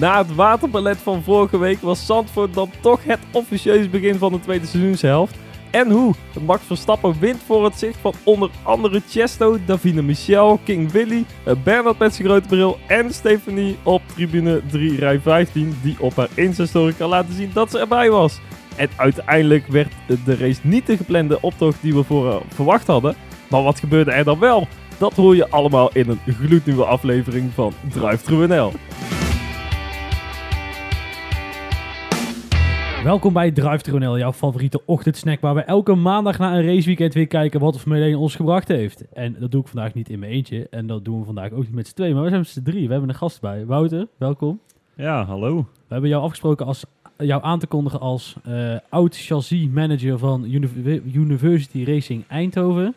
Na het waterballet van vorige week was Zandvoort dan toch het officieus begin van de tweede seizoenshelft. En hoe? Max Verstappen wint voor het zicht van onder andere Chesto, Davina Michel, King Willy, eh, Bernard met zijn grote bril en Stephanie op tribune 3 rij 15, die op haar Insta-story kan laten zien dat ze erbij was. En uiteindelijk werd de race niet de geplande optocht die we voor, verwacht hadden. Maar wat gebeurde er dan wel? Dat hoor je allemaal in een gloednieuwe aflevering van Drive Welkom bij Drive Thru NL, jouw favoriete ochtendsnack waar we elke maandag na een raceweekend weer kijken wat de Formule 1 ons gebracht heeft. En dat doe ik vandaag niet in mijn eentje en dat doen we vandaag ook niet met z'n tweeën, maar we zijn met z'n drie. We hebben een gast bij. Wouter, welkom. Ja, hallo. We hebben jou afgesproken als jou aan te kondigen als uh, oud chassis manager van Uni University Racing Eindhoven.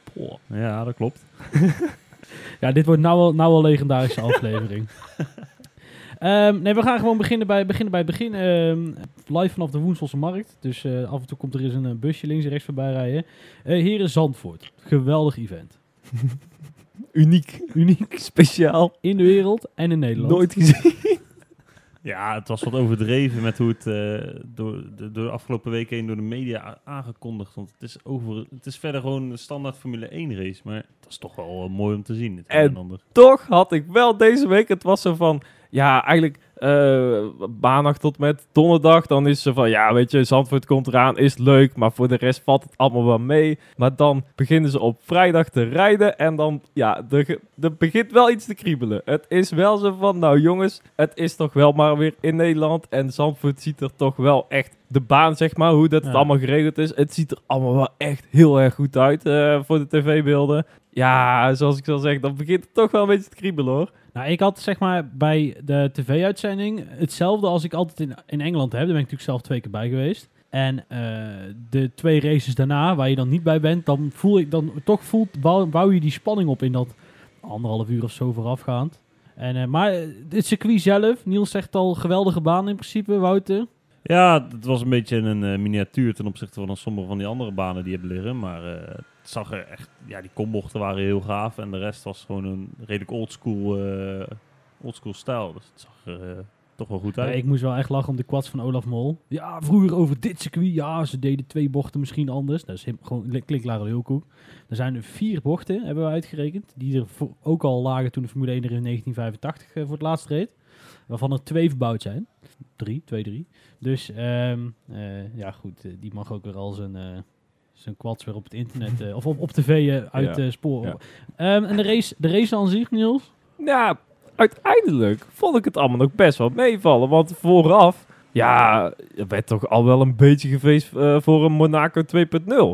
Ja, dat klopt. ja, dit wordt nou al, nou al legendarische aflevering. Um, nee, we gaan gewoon beginnen bij, beginnen bij het begin. Um, live vanaf de Woenselse Markt. Dus uh, af en toe komt er eens een busje links en rechts voorbij rijden. Uh, hier is Zandvoort. Geweldig event. Uniek. Uniek. Speciaal. In de wereld en in Nederland. Nooit gezien. Ja, het was wat overdreven met hoe het uh, door, de, door de afgelopen weken heen door de media aangekondigd. Want het is, over, het is verder gewoon een standaard Formule 1 race. Maar dat is toch wel uh, mooi om te zien. Het en, en toch had ik wel deze week, het was zo van, ja, eigenlijk uh, maandag tot met donderdag. Dan is ze van, ja, weet je, Zandvoort komt eraan, is leuk. Maar voor de rest valt het allemaal wel mee. Maar dan beginnen ze op vrijdag te rijden. En dan, ja, er, er begint wel iets te kriebelen. Het is wel zo van, nou jongens, het is toch wel maar weer in Nederland. En Zandvoort ziet er toch wel echt de baan, zeg maar, hoe dat het allemaal geregeld is. Het ziet er allemaal wel echt heel erg goed uit uh, voor de tv-beelden. Ja, zoals ik al zeg, dan begint het toch wel een beetje te kriebelen hoor. Nou, ik had zeg maar bij de tv-uitzending hetzelfde als ik altijd in, in Engeland heb. Daar ben ik natuurlijk zelf twee keer bij geweest. En uh, de twee races daarna, waar je dan niet bij bent, dan voel ik dan toch voelt, bouw, bouw je die spanning op in dat anderhalf uur of zo voorafgaand. En, uh, maar het circuit zelf, Niels zegt al geweldige baan in principe, Wouter. Ja, het was een beetje een uh, miniatuur ten opzichte van sommige van die andere banen die hebben liggen. Maar uh, het zag er echt, ja, die kombochten waren heel gaaf. En de rest was gewoon een redelijk oldschool, uh, oldschool stijl. Dus het zag er toch wel goed uit. Ja, ik moest wel echt lachen om de quads van Olaf Mol. Ja, vroeger over dit circuit, ja, ze deden twee bochten misschien anders. Dat is gewoon klinkt heel koek. Er zijn er vier bochten, hebben we uitgerekend. Die er ook al lagen toen de Formule 1 er in 1985 voor het laatst reed. Waarvan er twee verbouwd zijn. Drie, twee, drie. Dus um, uh, ja, goed, uh, die mag ook weer al zijn, uh, zijn quads weer op het internet of op, op tv uit sporen. Ja. Um, en de race, de race aan zich, Niels? Ja, uiteindelijk vond ik het allemaal nog best wel meevallen. Want vooraf, ja, er werd toch al wel een beetje gefeest voor een Monaco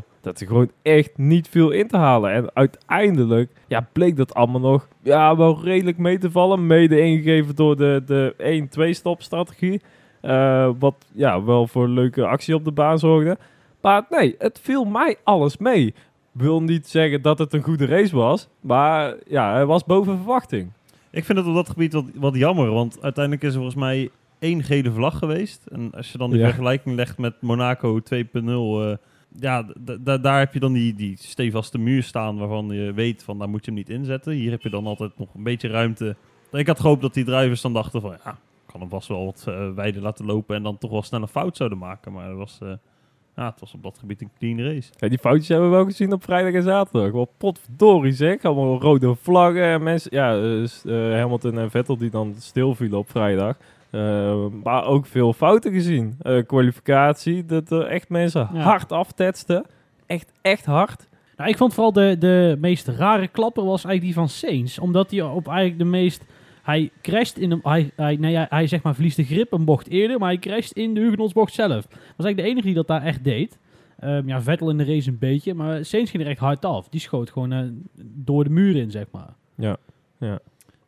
2.0 dat er gewoon echt niet veel in te halen. En uiteindelijk ja, bleek dat allemaal nog ja, wel redelijk mee te vallen. Mede ingegeven door de, de 1-2-stop strategie. Uh, wat ja, wel voor leuke actie op de baan zorgde. Maar nee, het viel mij alles mee. Wil niet zeggen dat het een goede race was. Maar ja, hij was boven verwachting. Ik vind het op dat gebied wat, wat jammer. Want uiteindelijk is er volgens mij één gele vlag geweest. En als je dan die ja. vergelijking legt met Monaco 2.0... Uh, ja, daar heb je dan die, die stevaste muur staan waarvan je weet van daar moet je hem niet inzetten. Hier heb je dan altijd nog een beetje ruimte. Ik had gehoopt dat die drivers dan dachten van ja, kan hem vast wel wat uh, laten lopen en dan toch wel snel een fout zouden maken. Maar het was, uh, ja, het was op dat gebied een clean race. Die foutjes hebben we wel gezien op vrijdag en zaterdag. Wel potverdorie zeg. Allemaal rode vlaggen en mensen. Ja, uh, Hamilton en Vettel die dan stilvielen op vrijdag. Uh, maar ook veel fouten gezien. Uh, kwalificatie, dat er echt mensen ja. hard aftetsten. Echt, echt hard. Nou, ik vond vooral de, de meest rare klapper was eigenlijk die van Sainz. Omdat hij op eigenlijk de meest... Hij crasht in een... Hij, hij, nee, hij, hij zeg maar verliest de grip een bocht eerder, maar hij crasht in de Hugenottsbocht zelf. Was eigenlijk de enige die dat daar echt deed. Um, ja, Vettel in de race een beetje, maar Sainz ging er echt hard af. Die schoot gewoon uh, door de muur in, zeg maar. Ja, ja.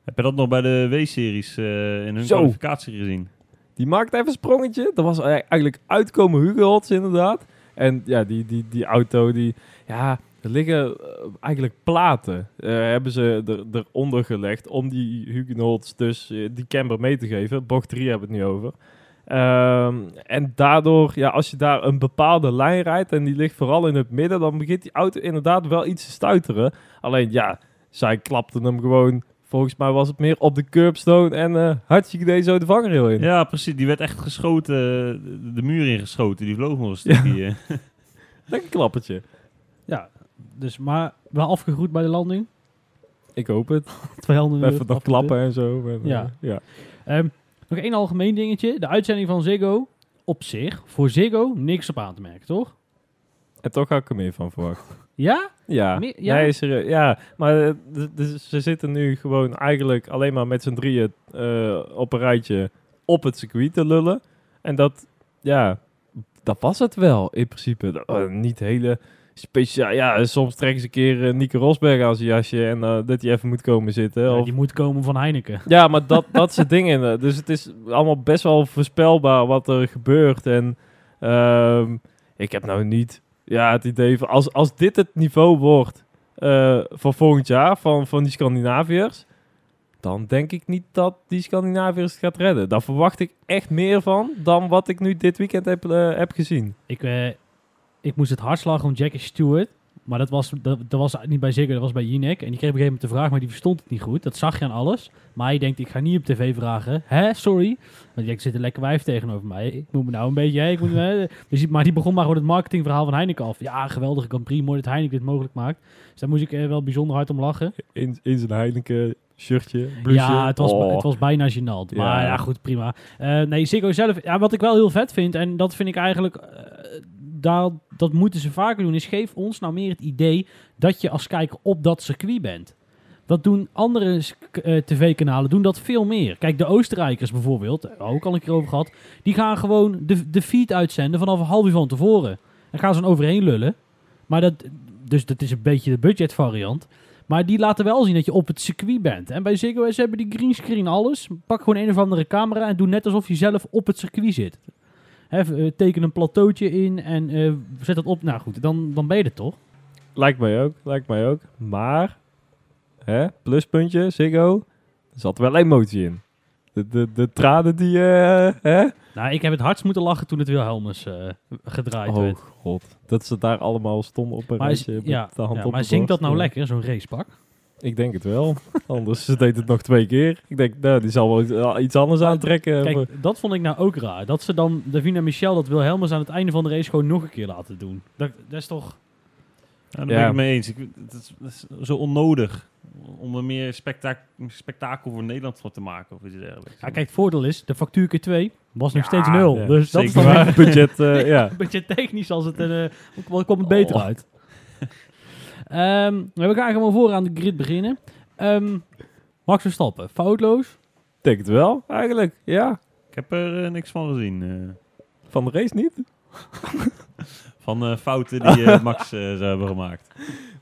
Heb je dat nog bij de W-series uh, in hun Zo. kwalificatie gezien? Die maakt even een sprongetje. Dat was eigenlijk uitkomen Hugo inderdaad. En ja, die, die, die auto, die... Ja, er liggen uh, eigenlijk platen. Uh, hebben ze er, eronder gelegd om die Huguenots dus die camber mee te geven. Bocht 3 hebben we het nu over. Um, en daardoor, ja, als je daar een bepaalde lijn rijdt en die ligt vooral in het midden, dan begint die auto inderdaad wel iets te stuiteren. Alleen ja, zij klapten hem gewoon volgens mij was het meer op de curbstone en eh hartstikke deed zo de vangrail in. Ja, precies. Die werd echt geschoten, de, de muur ingeschoten. Die vloog nog een stukje. eh. Lekker klappertje. Ja, dus maar wel afgegroet bij de landing. Ik hoop het. Twee handen. Even nog klappen en zo. En, Ja. eh, ja. Ehm, nog één algemeen dingetje. De uitzending van Ziggo op zich, voor Ziggo, niks op aan te merken, toch? En toch had ik er meer van verwacht. Ja? Ja, Meer- ja? Nee, serieus. Ja, maar eh, dus ze zitten nu gewoon eigenlijk alleen maar met z'n drieën eh, op een rijtje op het circuit te lullen. En dat, ja, dat was het wel in principe. Dat, eh, niet hele speciaal. Ja, soms trekken ze een keer eh, Nico Rosberg aan zijn jasje en dat hij even moet komen zitten. Ja, Of, die moet komen van Heineken. ja, maar dat, dat soort dingen. Dus het is allemaal best wel voorspelbaar wat er gebeurt. En ehm, ik heb nou niet ja, het idee van... Als, als dit het niveau wordt eh, voor volgend jaar van, van die Scandinaviërs... dan denk ik niet dat die Scandinaviërs het gaat redden. Daar verwacht ik echt meer van dan wat ik nu dit weekend heb, eh, heb gezien. Ik, eh, ik moest het hard slagen om Jackie Stewart. Maar dat was, dat, dat was niet bij Ziggo, dat was bij Jinek. En die kreeg op een gegeven moment de vraag, maar die verstond het niet goed. Dat zag je aan alles. Maar hij denkt, ik ga niet op tv vragen. Hè, sorry. Want er zit een lekker wijf tegenover mij. Ik moet me nou een beetje... Hè, ik moet me, dus, maar die begon maar gewoon het marketingverhaal van Heineken af. Ja, geweldige Grand Prix, mooi dat Heineken dit mogelijk maakt. Dus daar moest ik eh, wel bijzonder hard om lachen. In, in zijn Heineken shirtje, blouseje. Ja, het was, Oh. het was bijna gênant. Maar Ja. ja, goed, prima. Eh, nee, Ziggo zelf... Ja, wat ik wel heel vet vind, en dat vind ik eigenlijk... eh, dat moeten ze vaker doen, is geef ons nou meer het idee dat je als kijker op dat circuit bent. Dat doen andere eh, tv-kanalen doen dat veel meer. Kijk, de Oostenrijkers bijvoorbeeld, we ook al een keer over gehad, die gaan gewoon de, de feed uitzenden vanaf een half uur van tevoren. En gaan ze dan overheen lullen. Maar dat, dus dat is een beetje de budgetvariant. Maar die laten wel zien dat je op het circuit bent. En bij Ziggo hebben die greenscreen alles. Pak gewoon een of andere camera en doe net alsof je zelf op het circuit zit. Hè, eh, teken een plateautje in en eh, zet dat op. Nou goed, dan, dan ben je er toch? Lijkt mij ook, lijkt mij ook. Maar, hè, pluspuntje, Ziggo, er zat wel emotie in. De, de, de tranen die, eh, hè? Nou, ik heb het hardst moeten lachen toen het Wilhelmus gedraaid Oh werd. god, dat ze daar allemaal stonden op een Maar, is- ja, de hand ja, op maar zingt dat nou lekker, zo'n racepak? Ik denk het wel. Anders ze deed het nog twee keer. Ik denk, nou, die zal wel iets- eh, anders aantrekken. Kijk, dat vond ik nou ook raar. Dat ze dan Davina Michel dat Wilhelmus aan het einde van de race gewoon nog een keer laten doen. Dat, dat is toch... Ja, daar Ja. ben ik het mee eens. Ik, het, is, zo onnodig om er meer spektak spektakel voor Nederland van te maken of iets dergelijks. Ja, kijk, het voordeel is, de factuur keer 2 was nog Ja, steeds nul. ja, dus dat is dan budget, eh, ja. een beetje technisch als het... een eh het beter Oh. uit. Ehm, we gaan gewoon voor aan de grid beginnen. Ehm, Max Verstappen, foutloos. Ik denk het wel, eigenlijk. Ja. Ik heb er eh, niks van gezien. eh, Van de race niet. van eh, fouten die Max eh, zou hebben gemaakt.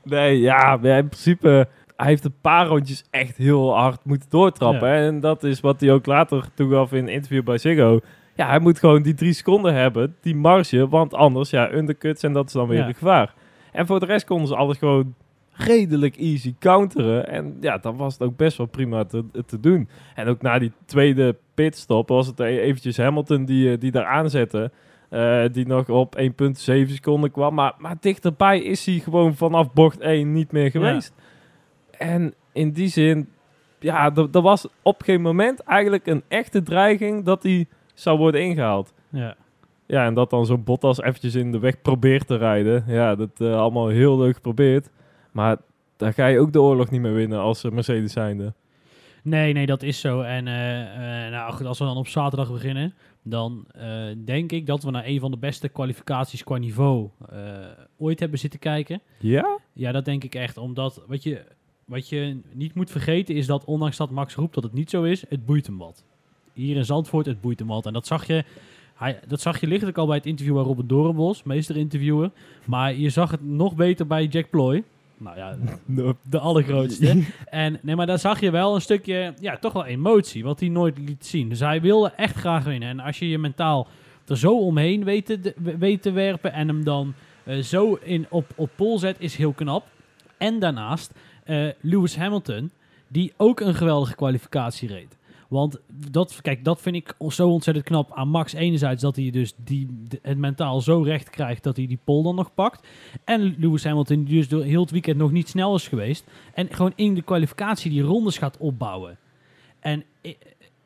Nee, ja, in principe... Hij heeft een paar rondjes echt heel hard moeten doortrappen. Ja. hè. En dat is wat hij ook later toegaf in een interview bij Ziggo. Ja, hij moet gewoon die drie seconden hebben, die marge. Want anders, ja, undercuts en dat is dan weer Ja. een gevaar. En voor de rest konden ze alles gewoon redelijk easy counteren. En ja, dan was het ook best wel prima te, te doen. En ook na die tweede pitstop was het e- eventjes Hamilton die, eh, die daar aanzette. eh, die nog op 1,7 seconden kwam. Maar, maar dichterbij is hij gewoon vanaf bocht 1 niet meer geweest. En in die zin, ja, er was op geen moment eigenlijk een echte dreiging dat hij zou worden ingehaald. Ja. Ja, en dat dan zo'n Bottas eventjes in de weg probeert te rijden. Ja, dat eh, allemaal heel leuk geprobeerd. Maar daar ga je ook de oorlog niet meer winnen als Mercedes zijnde. Nee, nee, dat is zo. En eh, eh, nou goed, als we dan op zaterdag beginnen, dan denk ik dat we naar een van de beste kwalificaties qua niveau ooit hebben zitten kijken. Ja? Ja, dat denk ik echt. Omdat wat je, wat je niet moet vergeten is dat, ondanks dat Max roept dat het niet zo is, het boeit hem wat. Hier in Zandvoort, het boeit hem wat. En dat zag je, hij, dat zag je lichtelijk al bij het interview waar Robert Dorenbos, meester interviewer. Maar je zag het nog beter bij Jack Ploy. Nou ja, de allergrootste. En nee, maar daar zag je wel een stukje, ja, toch wel emotie, wat hij nooit liet zien. Dus hij wilde echt graag winnen. En als je je mentaal er zo omheen weet te, weet te werpen en hem dan eh, zo in, op, op pol zet, is heel knap. En daarnaast eh, Lewis Hamilton, die ook een geweldige kwalificatie reed. Want dat, kijk, dat vind ik zo ontzettend knap aan Max. Enerzijds dat hij dus die, het mentaal zo recht krijgt dat hij die pole dan nog pakt. En Lewis Hamilton die dus door heel het weekend nog niet snel is geweest. En gewoon in de kwalificatie die rondes gaat opbouwen. En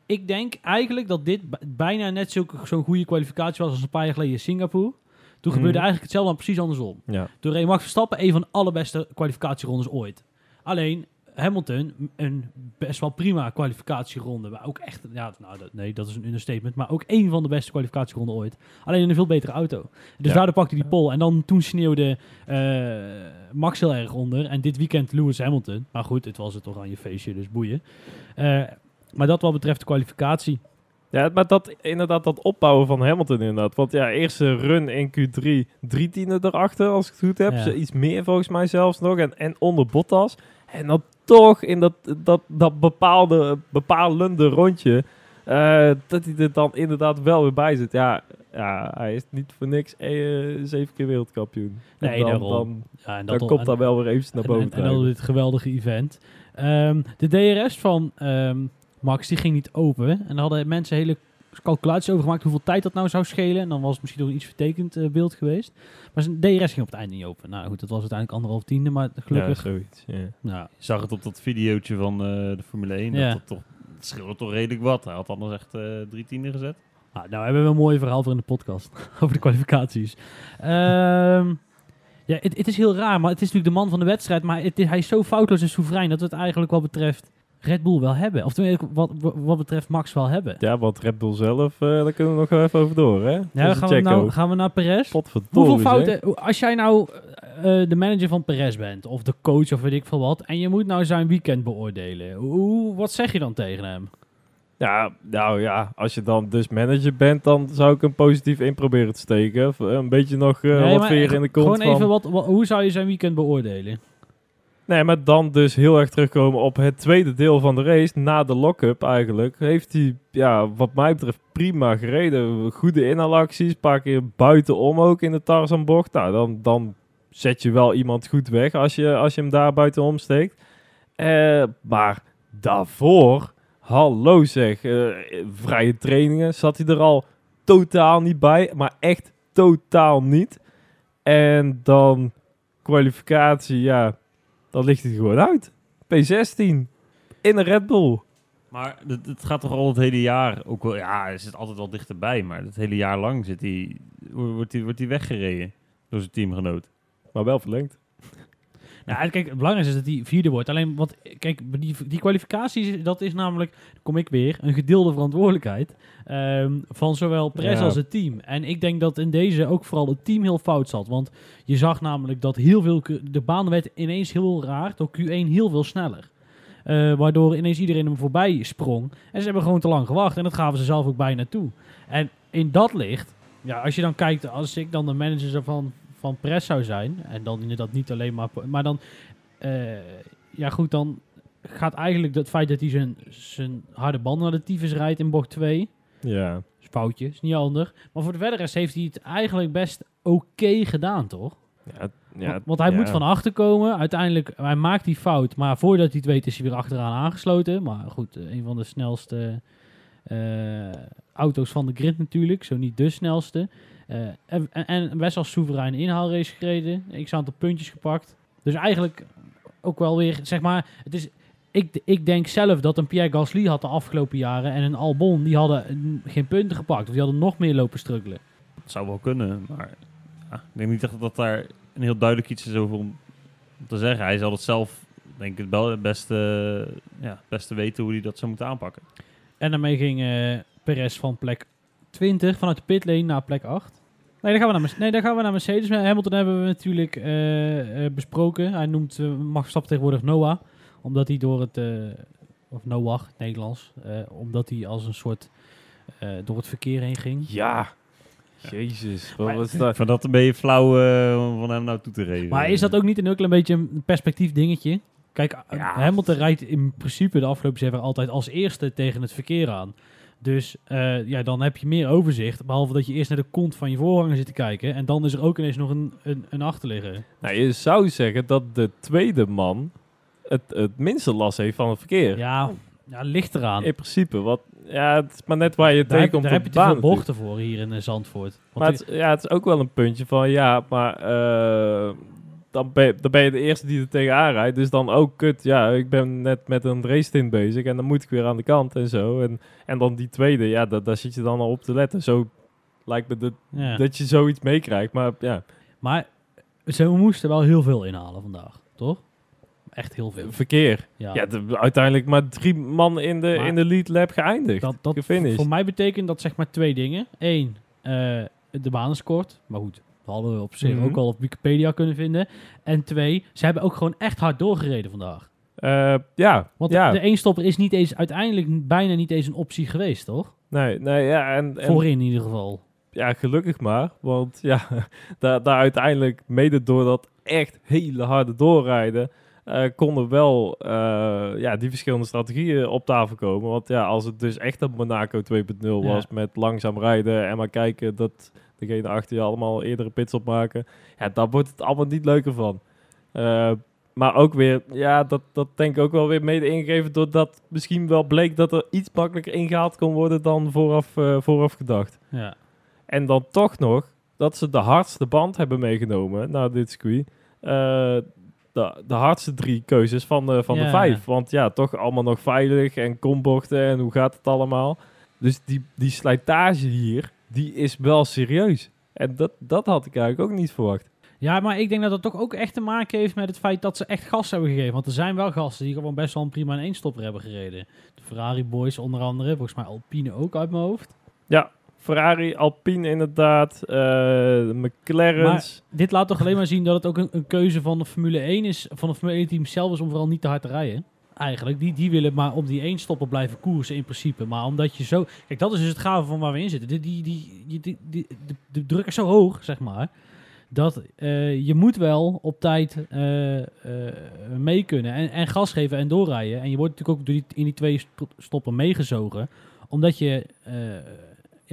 ik, denk eigenlijk dat dit bijna net zo- zo'n goede kwalificatie was als een paar jaar geleden in Singapore. Toen Mhm. gebeurde eigenlijk hetzelfde, maar precies andersom. Ja. Reed Max Verstappen een van de allerbeste kwalificatierondes ooit. Alleen Hamilton een best wel prima kwalificatieronde. Maar ook echt, ja, nou, dat, nee, dat is een understatement. Maar ook een van de beste kwalificatieronden ooit. Alleen in een veel betere auto. Dus Ja. daardoor pakte hij die pole. En dan toen sneeuwde eh, Max heel erg onder. En dit weekend Lewis Hamilton. Maar goed, het was het oranje feestje, dus boeien. Eh, maar dat wat betreft de kwalificatie. Ja, maar dat inderdaad, dat opbouwen van Hamilton inderdaad. Want ja, eerste run in Q3, drie tienden erachter, als ik het goed heb. Ja. Iets meer volgens mij zelfs nog. En, en onder Bottas. En dan toch in dat, dat, dat bepaalde, bepalende rondje, eh, dat hij er dan inderdaad wel weer bij zit. Ja, ja hij is niet voor niks eh, zeven keer wereldkampioen. En Nee, dan, daarom. dan, Ja, en dan al- komt dat wel weer even naar En- boven. En, en dan dit geweldige event. Ehm, de DRS van ehm, Max die ging niet open. En daar hadden mensen hele calculaties over gemaakt hoeveel tijd dat nou zou schelen. En dan was het misschien nog een iets vertekend eh, beeld geweest. Maar zijn DRS ging op het einde niet open. Nou goed, dat was uiteindelijk anderhalf tiende. Maar gelukkig. Ja, zoiets. Ja. nou, Je zag het op dat videootje van eh, de Formule 1. Ja. Dat het toch, het scheelde toch redelijk wat. Hij had anders echt eh, drie tienden gezet. nou, nou hebben we een mooi verhaal voor in de podcast. over de kwalificaties. Ehm, ja, het, het is heel raar. Maar het is natuurlijk de man van de wedstrijd. Maar het, is- hij is zo foutloos en soeverein. Dat het eigenlijk wat betreft Red Bull wel hebben. Of tenminste, wat, wat, betreft Max wel hebben. ja, want Red Bull zelf, eh, daar kunnen we nog even over door, hè? Ja, gaan we, nou, gaan we naar Perez. Hoeveel fouten, als jij nou eh, de manager van Perez bent, of de coach of weet ik veel wat, en je moet nou zijn weekend beoordelen, hoe, wat zeg je dan tegen hem? Ja, nou ja, als je dan dus manager bent, dan zou ik hem positief in proberen te steken. Eh, Een beetje nog eh, Nee, wat veer in de kont Gewoon van... even, wat, wat- hoe zou je zijn weekend beoordelen? Nee, maar dan dus heel erg terugkomen op het tweede deel van de race, na de lock-up eigenlijk, heeft hij, ja, wat mij betreft prima gereden. Goede inhaalacties, een paar keer buitenom ook in de Tarzanbocht. Nou, dan, dan zet je wel iemand goed weg als je, als je hem daar buitenom steekt. Eh, maar daarvoor, hallo zeg, eh, vrije trainingen zat hij er al totaal niet bij, maar echt totaal niet. En dan kwalificatie, ja, dan ligt hij er gewoon uit. P16 in een Red Bull. Maar het, het gaat toch al het hele jaar ook wel... Ja, hij zit altijd wel dichterbij. Maar het hele jaar lang zit hij, wordt hij, wordt hij weggereden door zijn teamgenoot. Maar wel verlengd. Nou, kijk, het belangrijkste is dat hij vierde wordt. Alleen, wat, kijk, die, die kwalificaties, dat is namelijk, kom ik weer, een gedeelde verantwoordelijkheid ehm, van zowel Perez Ja. als het team. En ik denk dat in deze ook vooral het team heel fout zat. Want je zag namelijk dat heel veel, de baan werd ineens heel raar, door Q1 heel veel sneller. Eh, waardoor ineens iedereen hem voorbij sprong. En ze hebben gewoon te lang gewacht. En dat gaven ze zelf ook bijna toe. En in dat licht, ja, als je dan kijkt, als ik dan de manager van, van Press zou zijn. En dan inderdaad niet alleen maar. Maar dan. eh, ja, goed, dan gaat eigenlijk het feit dat hij zijn, zijn harde band naar de tyfus rijdt in bocht 2. Ja. Is foutje, is niet handig. Maar voor de verder rest heeft hij het eigenlijk best oké gedaan, toch? Ja, ja, want, want hij ja. moet van achter komen. Uiteindelijk, hij maakt die fout. Maar voordat hij het weet, is hij weer achteraan aangesloten. Maar goed, eh, een van de snelste eh, auto's van de grid natuurlijk. Zo niet de snelste. Eh, en best wel soeverein inhaalrace gereden. X aantal puntjes gepakt. Dus eigenlijk ook wel weer, zeg maar, het is... Ik, ik denk zelf dat een Pierre Gasly had de afgelopen jaren en een Albon, die hadden geen punten gepakt. Of die hadden nog meer lopen struggelen. Dat zou wel kunnen, maar ja, ik denk niet echt dat daar een heel duidelijk iets is over om te zeggen. Hij zal het zelf, denk ik, het wel het beste, ja, beste weten hoe hij dat zou moeten aanpakken. En daarmee ging eh Perez van plek 20 vanuit de pitlane naar plek 8. Nee, dan gaan we naar, nee, dan gaan we naar Mercedes. Hamilton hebben we natuurlijk eh, eh, besproken. Hij noemt uh, Max Verstappen tegenwoordig Noah. Omdat hij door het... eh, of Noah, Nederlands. eh, omdat hij als een soort... eh, door het verkeer heen ging. Ja. Jezus. Wat Maar- was dat? Van dat een beetje flauw eh, om van hem nou toe te geven. Maar is dat ook niet een heel klein beetje een perspectief dingetje? Kijk, Ja. Hamilton rijdt in principe de afgelopen zeven jaar altijd als eerste tegen het verkeer aan. Dus eh, ja, dan heb je meer overzicht. Behalve dat je eerst naar de kont van je voorganger zit te kijken. En dan is er ook ineens nog een, een, een achterligger. Nou, je zou zeggen dat de tweede man het, het minste last heeft van het verkeer. Ja, Ja, ligt eraan. In principe, wat, ja, het is maar net waar je Daar, heb, tegenkomt daar heb je te veel bochten voor hier in eh, Zandvoort. Want Maar het, ja, het is ook wel een puntje van, ja, maar eh, dan, ben je, dan ben je de eerste die er tegenaan rijdt. Dus dan ook, kut, ja, ik ben net met een race stint bezig en dan moet ik weer aan de kant en zo. En, en dan die tweede, ja, da- daar zit je dan al op te letten. Zo lijkt me dat, ja. dat je zoiets meekrijgt. Maar ja, Maar ze moesten wel heel veel inhalen vandaag, toch? Echt heel veel. verkeer. Ja. Ja, de- uiteindelijk maar drie man in de, Maar in de lead lap geëindigd. dat, dat gefinished. voor mij betekent dat zeg maar twee dingen. Eén, eh, de baan is kort. Maar goed, dat hadden we op zich Mhm. ook al op Wikipedia kunnen vinden. En twee, ze hebben ook gewoon echt hard doorgereden vandaag. Eh, ja, Want ja. de eenstopper is niet eens, uiteindelijk bijna niet eens een optie geweest, toch? nee, nee, ja, en, en Voorin in ieder geval. ja, gelukkig maar. Want ja, daar, daar uiteindelijk, mede door dat echt hele harde doorrijden, eh, konden wel eh, ja, die verschillende strategieën op tafel komen. Want ja, als het dus echt een Monaco 2.0 was met langzaam rijden en maar kijken dat degene achter je allemaal eerdere pits opmaken, ja, daar wordt het allemaal niet leuker van. Eh, maar ook weer, ja, dat, dat denk ik ook wel weer mede ingegeven doordat misschien wel bleek dat er iets makkelijker ingehaald kon worden dan vooraf, vooraf gedacht. Ja. En dan toch nog dat ze de hardste band hebben meegenomen naar dit circuit. De, de hardste drie keuzes van, de, van Ja. de vijf. Want ja, toch allemaal nog veilig en kombochten en hoe gaat het allemaal. Dus die, die slijtage hier, die is wel serieus. En dat, dat had ik eigenlijk ook niet verwacht. Ja, maar ik denk dat dat toch ook echt te maken heeft met het feit dat ze echt gas hebben gegeven. Want er zijn wel gasten die gewoon best wel een prima een eenstopper hebben gereden. De Ferrari Boys onder andere, volgens mij Alpine ook uit mijn hoofd. Ja, Ferrari, Alpine inderdaad, de McLaren's. Dit laat toch alleen maar zien dat het ook een, een keuze van de Formule 1 is, van de Formule 1 team zelf is om vooral niet te hard te rijden. Eigenlijk, die, die willen maar op die één stopper blijven koersen in principe. Maar omdat je zo... Kijk, dat is dus het gave van waar we in zitten. Die, die, die, die, die, de, de druk is zo hoog, zeg maar. Dat eh, je moet wel op tijd eh, mee kunnen. En, en gas geven en doorrijden. En je wordt natuurlijk ook door die, in die twee sto- stoppen meegezogen. Omdat je,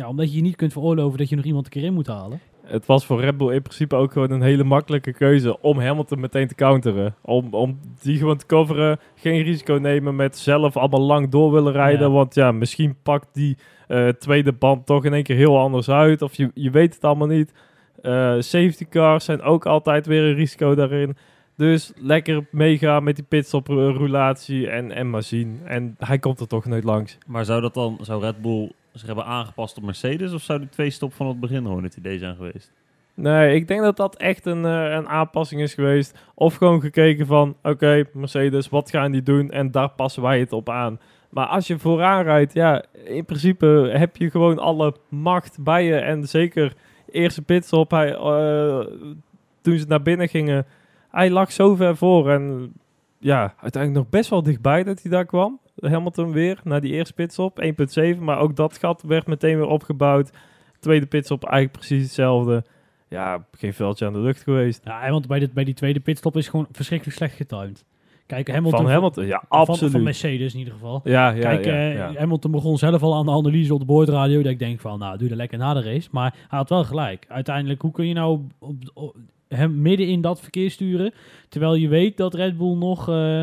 ja, omdat je je niet kunt veroorloven dat je nog iemand een keer in moet halen. Het was voor Red Bull in principe ook gewoon een hele makkelijke keuze om Hamilton meteen te counteren. Om, om die gewoon te coveren, geen risico nemen met zelf allemaal lang door willen rijden. Ja. Want ja, misschien pakt die eh, tweede band toch in één keer heel anders uit. Of je, je weet het allemaal niet. Eh, safety cars zijn ook altijd weer een risico daarin. Dus lekker meegaan met die pitstop roulatie en, en maar zien. En hij komt er toch nooit langs. Maar zou dat dan, zou Red Bull zich hebben aangepast op Mercedes? Of zou die twee stop van het begin gewoon het idee zijn geweest? Nee, ik denk dat dat echt een, eh, een aanpassing is geweest. Of gewoon gekeken van, oké, Mercedes, wat gaan die doen? En daar passen wij het op aan. Maar als je vooraan rijdt, ja, in principe heb je gewoon alle macht bij je. En zeker eerste pitstop, hij, eh, toen ze naar binnen gingen, hij lag zo ver voor. En ja, uiteindelijk nog best wel dichtbij dat hij daar kwam. Hamilton weer, naar die eerste pitstop, 1.7. Maar ook dat gat werd meteen weer opgebouwd. Tweede pitstop eigenlijk precies hetzelfde. Ja, geen veldje aan de lucht geweest. Ja, want bij, dit, bij die tweede pitstop is gewoon verschrikkelijk slecht getimed. Kijk, Hamilton... van Hamilton, ja, absoluut. Van, Mercedes in ieder geval. ja, ja, Kijk, ja, eh, ja. Hamilton begon zelf al aan de analyse op de boordradio. Dat ik denk van, nou, doe dat lekker na de race. Maar hij had wel gelijk. Uiteindelijk, hoe kun je nou op, op- hem midden in dat verkeer sturen... terwijl je weet dat Red Bull nog... eh,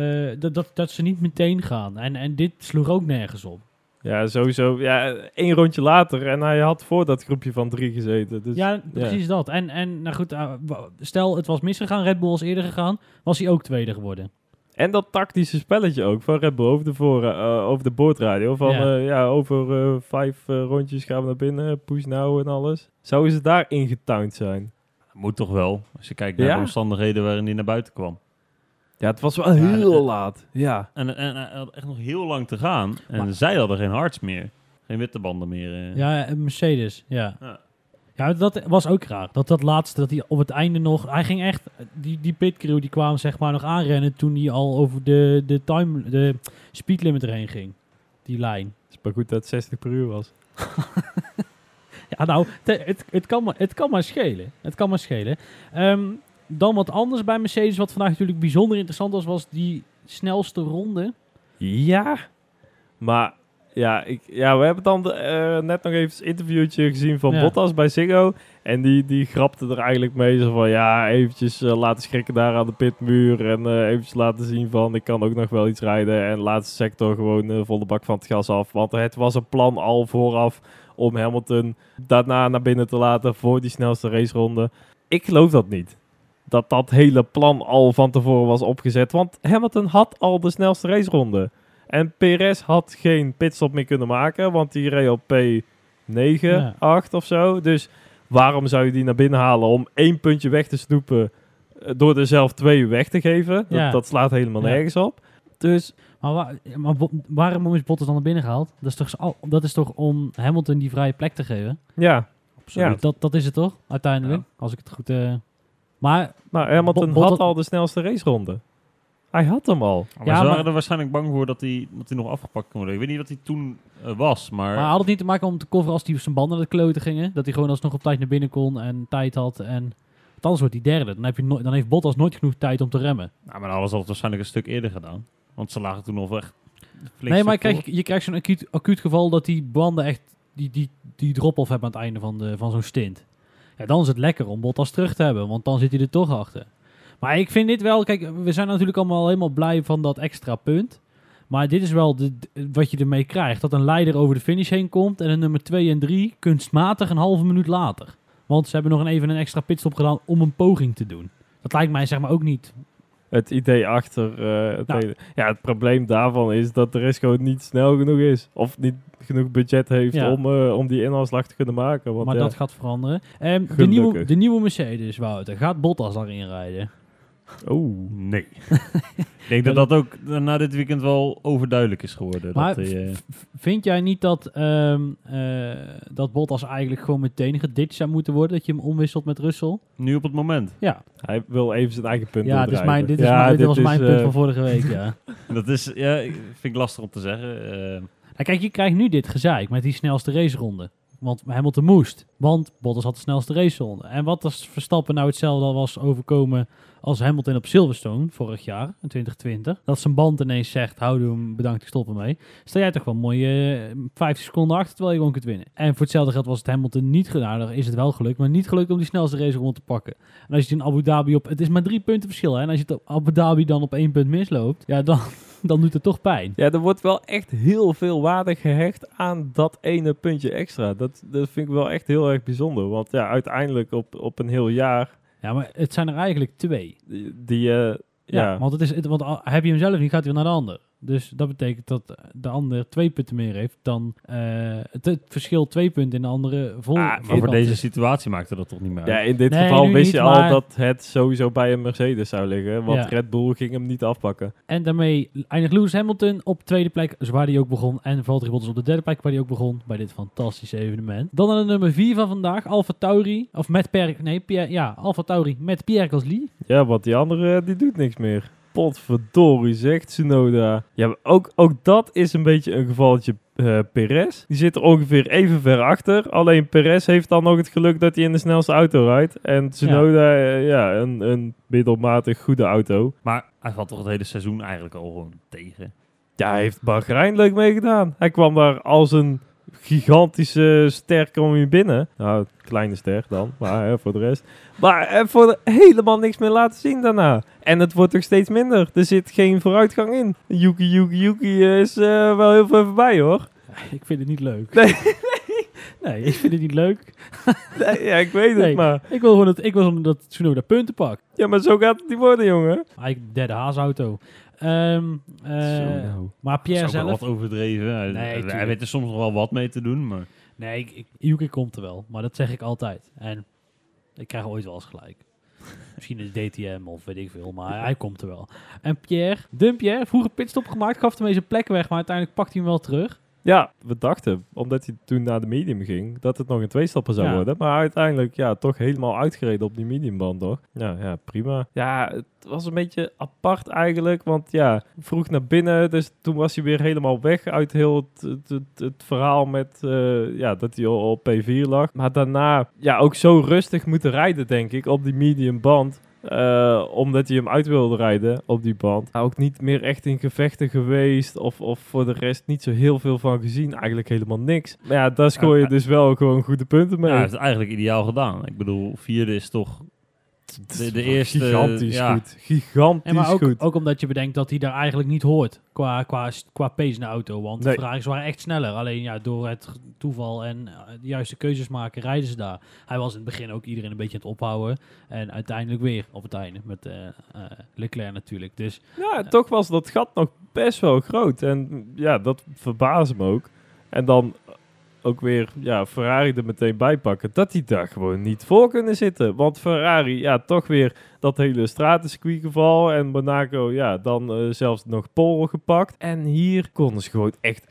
eh, dat, dat, dat ze niet meteen gaan. En, en dit sloeg ook nergens op. Ja, sowieso. Ja, één rondje later en hij had voor dat groepje van drie gezeten. Dus, ja, precies dat. En, en nou goed, eh, stel het was misgegaan, Red Bull was eerder gegaan... was hij ook tweede geworden. En dat tactische spelletje ook van Red Bull over de, voor, eh, over de boordradio. Van Ja. ja, ja over eh, vijf rondjes gaan we naar binnen, push nou en alles. Zouden ze daar ingetuind zijn? Moet toch wel, als je kijkt naar Ja? de omstandigheden waarin hij naar buiten kwam. Ja, het was wel heel laat. Ja. En, en hij had echt nog heel lang te gaan. En Maar- zij hadden geen hards meer. Geen witte banden meer. eh. Ja, eh, Mercedes, ja. Ja. Ja, dat was ook raar. Dat dat laatste, dat hij op het einde nog... Hij ging echt... Die, die pitcrew die kwam zeg maar nog aanrennen toen hij al over de, de, time, de speed limit erheen ging. Die lijn. Het is maar goed dat het 60 per uur was. Ja, nou, te- het, het, kan maar, het kan maar schelen. Het kan maar schelen. Ehm, dan wat anders bij Mercedes, wat vandaag natuurlijk bijzonder interessant was, was die snelste ronde. Ja, maar Ja, ik, ja, we hebben dan de, eh, net nog even een interviewtje gezien van Ja. Bottas bij Ziggo. En die, die grapte er eigenlijk mee. Zo van, ja, eventjes eh, laten schrikken daar aan de pitmuur. En eh, eventjes laten zien van, ik kan ook nog wel iets rijden. En laat de sector gewoon eh, volle bak van het gas af. Want het was een plan al vooraf om Hamilton daarna naar binnen te laten voor die snelste raceronde. Ik geloof dat niet. Dat dat hele plan al van tevoren was opgezet. Want Hamilton had al de snelste raceronde. En Perez had geen pitstop meer kunnen maken, want die reed op P9, Ja. 8 of zo. Dus waarom zou je die naar binnen halen om één puntje weg te snoepen eh, door er zelf twee weg te geven? Dat, Ja. dat slaat helemaal Ja. nergens op. Dus Maar, waar, maar waarom is Bottas dan naar binnen gehaald? Dat is, toch, dat is toch om Hamilton die vrije plek te geven? ja, Absoluut. Ja. Dat, dat is het toch, uiteindelijk? Als ik het goed... eh maar maar Hamilton had al de snelste raceronde. Hij had hem al. Maar Ja, ze maar- waren er waarschijnlijk bang voor dat hij, dat hij nog afgepakt kon worden. Ik weet niet wat hij toen eh, was, maar... Maar had het niet te maken om te coveren als hij zijn banden naar de kloten gingen? Dat hij gewoon alsnog op tijd naar binnen kon en tijd had. En want anders wordt hij derde. Dan, heb je no- dan heeft Bottas nooit genoeg tijd om te remmen. Nou, maar dan hadden ze dat waarschijnlijk een stuk eerder gedaan. Want ze lagen toen nog echt flink nee, maar krijgt, je krijgt zo'n acuut, acuut geval dat die banden echt die, die, die drop-off hebben aan het einde van, de, van zo'n stint. Dan is het lekker om Bottas terug te hebben, want dan zit hij er toch achter. Maar ik vind dit wel, kijk, we zijn natuurlijk allemaal helemaal blij van dat extra punt. Maar dit is wel de, wat je ermee krijgt. Dat een leider over de finish heen komt en een nummer 2 en 3 kunstmatig een halve minuut later. Want ze hebben nog even een extra pitstop gedaan om een poging te doen. Dat lijkt mij zeg maar ook niet. Het idee achter eh, het Nou. Ja, het probleem daarvan is dat de rest gewoon niet snel genoeg is. Of niet genoeg budget heeft Ja. om, eh, om die inhaalslag te kunnen maken. Want maar ja, dat gaat veranderen. Ehm, de, nieuwe, de nieuwe Mercedes, Wouter, gaat Bottas daarin rijden? Oeh. Nee. ik denk dat dat ook na dit weekend wel overduidelijk is geworden. Maar dat eh, Vind jij niet dat, eh, dat Bottas eigenlijk gewoon meteen geditcht zou moeten worden? Dat je hem omwisselt met Russell? nu op het moment. Ja, Hij wil even zijn eigen punt ja dit, is mijn, dit, is Ja, mijn, dit was is, mijn punt eh, van vorige week, ja. Dat is, ja, vind ik lastig om te zeggen. Eh, Nou, kijk, je krijgt nu dit gezeik met die snelste raceronde. Want Hamilton moest. Want Bottas had de snelste raceronde. En wat als Verstappen nou hetzelfde was overkomen als Hamilton op Silverstone vorig jaar, in 2020. Dat zijn band ineens zegt, hou hem, bedankt, ik stop ermee. Sta jij toch wel mooi eh 50 seconden achter, terwijl je gewoon kunt winnen. En voor hetzelfde geld was het Hamilton niet gedaan. Dan is het wel gelukt, maar niet gelukt om die snelste raceronde te pakken. En als je het in Abu Dhabi op... Het is maar drie punten verschil, hè. En als je het Abu Dhabi dan op één punt misloopt, ja, dan, dan doet het toch pijn. Ja, er wordt wel echt heel veel waarde gehecht aan dat ene puntje extra. Dat, dat vind ik wel echt heel erg bijzonder. Want ja, uiteindelijk op, op een heel jaar, Ja, maar het zijn er eigenlijk twee. die, die eh, Ja, ja, want, het is, het, want heb je hem zelf niet, gaat hij naar de ander. Dus dat betekent dat de ander twee punten meer heeft dan eh, het, het verschil twee punten in de andere vol. Ah, maar voor deze is. situatie maakte dat toch niet meer uit. ja, in dit Nee, geval wist je al maar- dat het sowieso bij een Mercedes zou liggen. Want Ja. Red Bull ging hem niet afpakken. En daarmee eindigt Lewis Hamilton op tweede plek, waar hij ook begon. En Valtteri Bottas op de derde plek, waar hij ook begon. Bij dit fantastische evenement. Dan naar de nummer vier van vandaag, Alfa Tauri. Of met Pierre, nee, Pierre, ja, Alfa Tauri met Pierre Gasly. Ja, want die andere eh, die doet niks meer. Potverdorie, zegt Tsunoda. Ja, ook, ook dat is een beetje een gevalletje eh Perez. Die zit er ongeveer even ver achter. Alleen Perez heeft dan nog het geluk dat hij in de snelste auto rijdt. En Tsunoda, eh, ja, een, een middelmatig goede auto. Maar hij valt toch het hele seizoen eigenlijk al gewoon tegen. Ja, hij heeft Bahrein leuk meegedaan. Hij kwam daar als een gigantische ster kwam hij binnen. Nou, kleine ster dan, maar hè, voor de rest. Maar eh, voor de, helemaal niks meer laten zien daarna. En het wordt toch steeds minder. Er zit geen vooruitgang in. Yuki, Yuki, Yuki is eh, wel heel veel voorbij hoor. Ik vind het niet leuk. Nee. nee, ik vind het niet leuk. Nee, ja, ik weet Nee. het maar. Ik wil gewoon dat, ik wil gewoon dat Tsunoda punten pakt. Ja, maar zo gaat het niet worden, jongen. Eigenlijk derde haasauto. Ehm eh, Zo nou. Maar Pierre Dat is ook wel zelf... wat overdreven. Hij, Nee, hij tuurlijk. weet er soms nog wel wat mee te doen, maar... Nee, ik, ik, Yuki komt er wel. Maar dat zeg ik altijd. En ik krijg ooit wel eens gelijk. Misschien een DTM of weet ik veel. Maar hij komt er wel. En Pierre, de Pierre, vroeger pitstop gemaakt. Gaf hem eens een plek weg. Maar uiteindelijk pakt hij hem wel terug. Ja, we dachten, omdat hij toen naar de medium ging, dat het nog een tweestapper zou Ja. worden. Maar uiteindelijk, ja, toch helemaal uitgereden op die mediumband, hoor. Ja, ja, prima. Ja, het was een beetje apart eigenlijk, want ja, vroeg naar binnen, dus toen was hij weer helemaal weg uit heel het, het, het, het verhaal met, eh, ja, dat hij al op P4 lag. Maar daarna, ja, ook zo rustig moeten rijden, denk ik, op die mediumband. Eh, omdat hij hem uit wilde rijden op die band. Ook niet meer echt in gevechten geweest. Of, of voor de rest niet zo heel veel van gezien. Eigenlijk helemaal niks. Maar ja, daar scoor je dus wel gewoon goede punten mee. Ja, het is eigenlijk ideaal gedaan. Ik bedoel, vierde is toch... Is de- de eerste, Gigantisch ja. goed. Gigantisch En maar ook, goed. ook omdat je bedenkt dat hij daar eigenlijk niet hoort qua, qua, qua pace in de auto. Want Nee. de Ferraris waren echt sneller. Alleen ja, door het toeval en eh, de juiste keuzes maken, rijden ze daar. Hij was in het begin ook iedereen een beetje aan het ophouden. En uiteindelijk weer op het einde met eh, Leclerc natuurlijk. Dus Ja, toch was dat gat nog best wel groot. En ja, dat verbaasde me ook. En dan ook weer ja, Ferrari er meteen bij pakken. Dat die daar gewoon niet voor kunnen zitten. Want Ferrari, ja, toch weer dat hele stratencircuit geval. En Monaco, ja, dan eh, zelfs nog Pol gepakt. En hier konden ze gewoon echt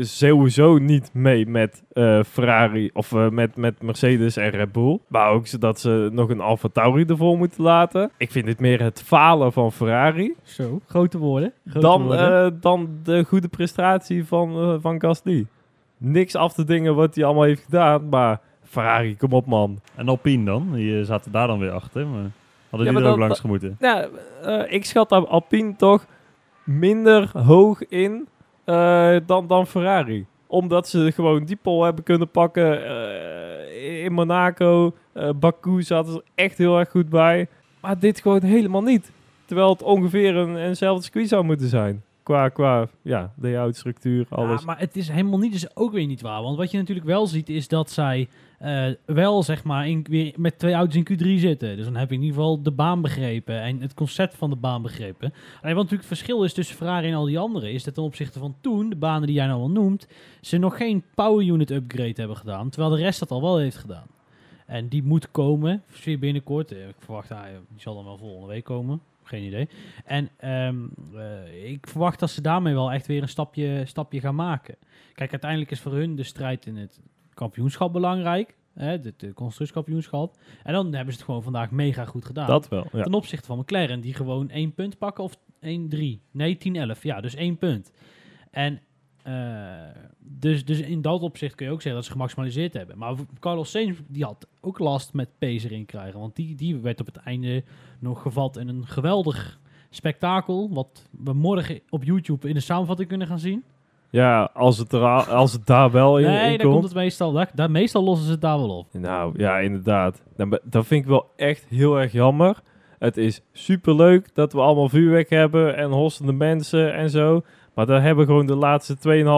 sowieso niet mee met eh, Ferrari of eh, met, met Mercedes en Red Bull. Maar ook zodat ze nog een Alfa Tauri ervoor moeten laten. Ik vind dit meer het falen van Ferrari zo, grote woorden. Grote dan, woorden. dan de goede prestatie van, van Gasly. Niks af te dingen wat hij allemaal heeft gedaan, maar Ferrari, kom op man. En Alpine dan? Die eh, zaten daar dan weer achter. Maar hadden Ja, die maar er ook dat- langs gemoeten? Ja, eh, ik schat Al- Alpine toch minder hoog in eh, dan, dan Ferrari. Omdat ze gewoon die pole hebben kunnen pakken in Monaco. Baku zaten er echt heel erg goed bij. Maar dit gewoon helemaal niet. Terwijl het ongeveer een, eenzelfde circuit zou moeten zijn. Qua, qua ja, layout, structuur, alles. Ja, maar het is helemaal niet, dus ook weer niet waar. Want wat je natuurlijk wel ziet is dat zij eh, wel zeg maar in, weer met twee auto's in Q3 zitten. Dus dan heb je in ieder geval de baan begrepen en het concept van de baan begrepen. Alleen wat natuurlijk het verschil is tussen Ferrari en al die anderen, is dat ten opzichte van toen, de banen die jij nou al noemt, ze nog geen power unit upgrade hebben gedaan, terwijl de rest dat al wel heeft gedaan. En die moet komen, zeer binnenkort. Eh, Ik verwacht, ah, die zal dan wel volgende week komen. Geen idee. En ehm, eh, ik verwacht dat ze daarmee wel echt weer een stapje, stapje gaan maken. Kijk, uiteindelijk is voor hun de strijd in het kampioenschap belangrijk. Hè, de, de constructieskampioenschap. En dan hebben ze het gewoon vandaag mega goed gedaan. dat wel, ja. Ten opzichte van McLaren, die gewoon één punt pakken of 1-3. Nee, 10-11. Ja, dus één punt. En eh, dus, dus in dat opzicht kun je ook zeggen dat ze gemaximaliseerd hebben. Maar Carlos Sainz, die had ook last met pace erin krijgen. Want die, die werd op het einde nog gevat in een geweldig spektakel. Wat we morgen op YouTube in de samenvatting kunnen gaan zien. Ja, als het, er, als het daar wel in, nee, in daar komt komt. het meestal. Daar, daar, meestal lossen ze het daar wel op. Nou, ja, inderdaad. Dan be- Dat vind ik wel echt heel erg jammer. Het is super leuk dat we allemaal vuurwerk hebben en hossende mensen en zo. Maar daar hebben we gewoon de laatste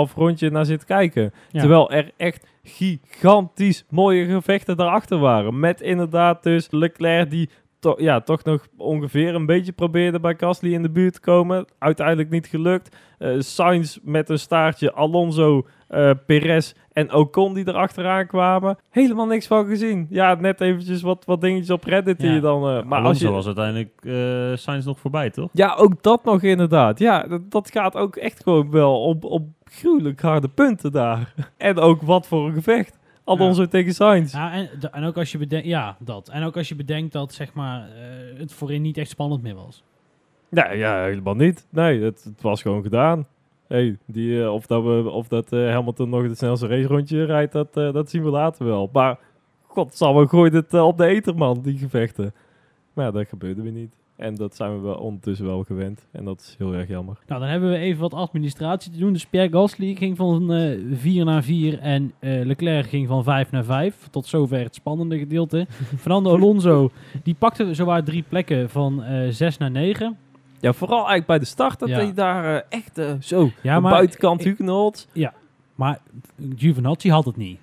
2,5 rondje naar zitten kijken. Ja. Terwijl er echt gigantisch mooie gevechten daarachter waren. Met inderdaad dus Leclerc die to ja, toch nog ongeveer een beetje probeerde bij Gasly in de buurt te komen. Uiteindelijk niet gelukt. Eh Sainz met een staartje, Alonso, eh Perez en Ocon die erachteraan kwamen. Helemaal niks van gezien. Ja, net eventjes wat, wat dingetjes op Reddit die Ja. je dan... eh, maar Maar als je, was uiteindelijk eh Sainz nog voorbij, toch? ja, ook dat nog inderdaad. Ja, dat, dat gaat ook echt gewoon wel op, op gruwelijk harde punten daar. en ook wat voor een gevecht. Alonso tegen Sainz. Ja, en, en ook als je bedenkt, ja, dat. En ook als je bedenkt dat zeg maar, eh, het voorin niet echt spannend meer was. Ja, ja, helemaal niet. Nee, het, het was gewoon gedaan. Hey, die, eh, of dat, we, of dat eh, Hamilton nog het snelste race rondje rijdt, dat, dat zien we later wel. Maar god, zal we gooien het op de eterman, die gevechten. Maar ja, dat gebeurde weer niet. En dat zijn we wel ondertussen wel gewend. En dat is heel erg jammer. Nou, dan hebben we even wat administratie te doen. Dus Pierre Gasly ging van eh 4 naar 4 en eh, Leclerc ging van 5 naar 5. Tot zover het spannende gedeelte. Fernando Alonso, die pakte zowaar drie plekken van eh 6 naar 9. Ja, vooral eigenlijk bij de start, dat Ja. hij daar eh, echt eh, zo, Ja, maar buitenkant ik- Hugenholz. Maar Giovinazzi had het niet.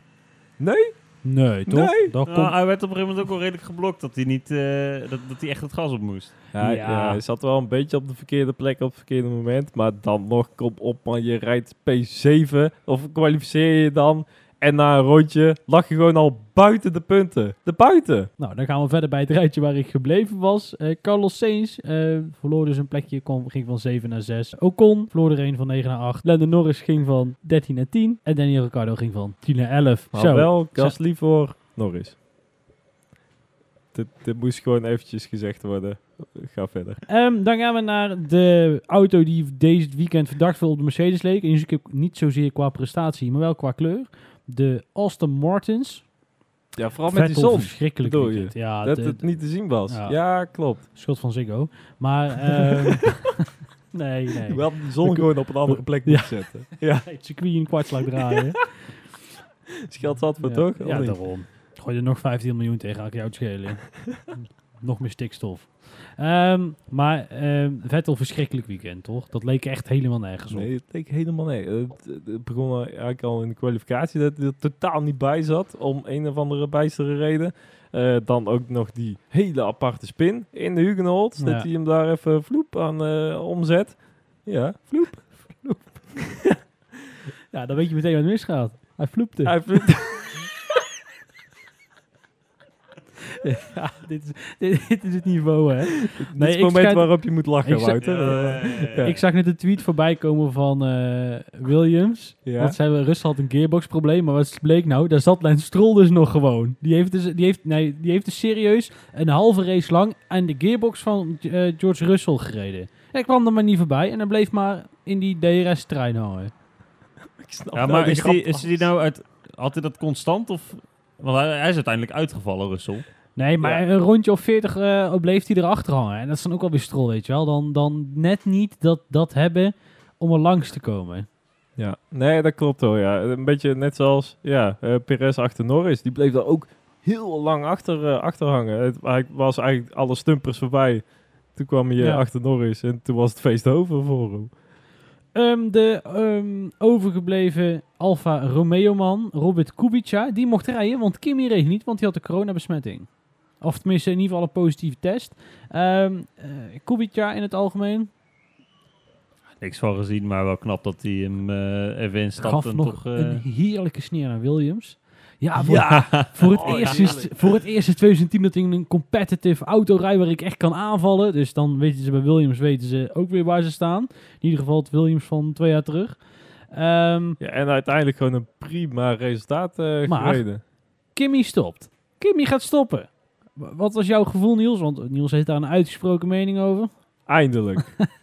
Nee? Nee, toch? Nee. Dat Ja, komt- hij werd op een gegeven moment ook wel redelijk geblokt dat hij, niet, eh, dat, dat hij echt het gas op moest. Ja, Ja. ja, hij zat wel een beetje op de verkeerde plek op het verkeerde moment. Maar dan nog, kom op man, je rijdt P7 of kwalificeer je dan. En na een rondje lag je gewoon al buiten de punten. De buiten. Nou, dan gaan we verder bij het rijtje waar ik gebleven was. Eh, Carlos Sainz eh, verloor dus een plekje, kon, ging van 7 naar 6. Ocon verloor er een van 9 naar 8. Lando Norris ging van 13 naar 10. En Daniel Ricciardo ging van 10 naar 11. Maar Zo. wel Gasly voor Norris. Dit, dit moest gewoon eventjes gezegd worden. Ga verder. Ehm, dan gaan we naar de auto die deze weekend verdacht veel op de Mercedes leek. En dus ik heb niet zozeer qua prestatie, maar wel qua kleur. De Aston Martins. Ja, vooral met die zon. verschrikkelijk bedoel je? Ja, dat de- het niet te zien was. Ja. Ja, klopt. schuld van Ziggo. Maar, ehm, nee, nee. Wel die zon gewoon op een andere plek Ja. moeten zetten. Ja, Het circuit in kwartslag draaien. scheelt zat voor ja. toch? Ja, daarom. Gooi er nog 15 miljoen tegen, ga ik jou het schelen. Nog meer stikstof. Ehm, maar ehm, Vettel verschrikkelijk weekend, toch? Dat leek echt helemaal nergens op. Nee, het leek helemaal nee. Het, het begon eigenlijk al in de kwalificatie dat hij er totaal niet bij zat. Om een of andere bijstere reden. Eh, dan ook nog die hele aparte spin in de Hugenholz. Ja. Dat hij hem daar even vloep aan eh, omzet. Ja, vloep. Ja, dan weet je meteen wat misgaat. Hij vloepte. Hij vloept. ja, dit, is, dit, dit is het niveau, hè? Nee, Nee, het ik moment waarop je moet lachen, ik Wouter. Ja. Ik zag net een tweet voorbij komen van eh, Williams. Ja. Want zij, Russell had een gearbox-probleem, maar wat bleek nou? Daar zat Lance Stroll dus nog gewoon. Die heeft dus, die heeft, nee, die heeft dus serieus een halve race lang aan de gearbox van eh, George Russell gereden. Hij kwam er maar niet voorbij en hij bleef maar in die DRS-trein hangen. Ik snap Ja, maar is die, is die nou uit... Had hij dat constant of... Want hij, hij is uiteindelijk uitgevallen, Russell. Nee, maar Ja. een rondje of 40 eh, bleef hij erachter hangen. En dat is dan ook alweer Stroll, weet je wel. Dan, dan net niet dat, dat hebben om er langs te komen. Ja, nee, dat klopt hoor. Ja. Een beetje net zoals ja, eh Perez achter Norris. Die bleef daar ook heel lang achter, achter hangen. Het hij was eigenlijk alle stumpers voorbij. Toen kwam hij eh, Ja. achter Norris en toen was het feest over voor hem. Ehm, de ehm, overgebleven Alfa Romeo-man, Robert Kubica, die mocht rijden, want Kimi reed niet, want hij had de coronabesmetting. Of tenminste, in ieder geval een positieve test. Ehm eh, Kubica in het algemeen Niks van gezien, maar wel knap dat hij hem eh even instapt. gaf en nog toch, eh, een heerlijke sneer aan Williams. Ja, voor, Ja, voor, het Oh, eerst ja, is, voor het eerst in 2010 dat ik een competitive auto rij waar ik echt kan aanvallen. Dus dan weten ze bij Williams weten ze ook weer waar ze staan. In ieder geval het Williams van twee jaar terug. Ehm, ja, en uiteindelijk gewoon een prima resultaat eh Maar- gereden. Kimmy stopt. Kimmy gaat stoppen. Wat was jouw gevoel, Niels? Want Niels heeft daar een uitgesproken mening over. Eindelijk.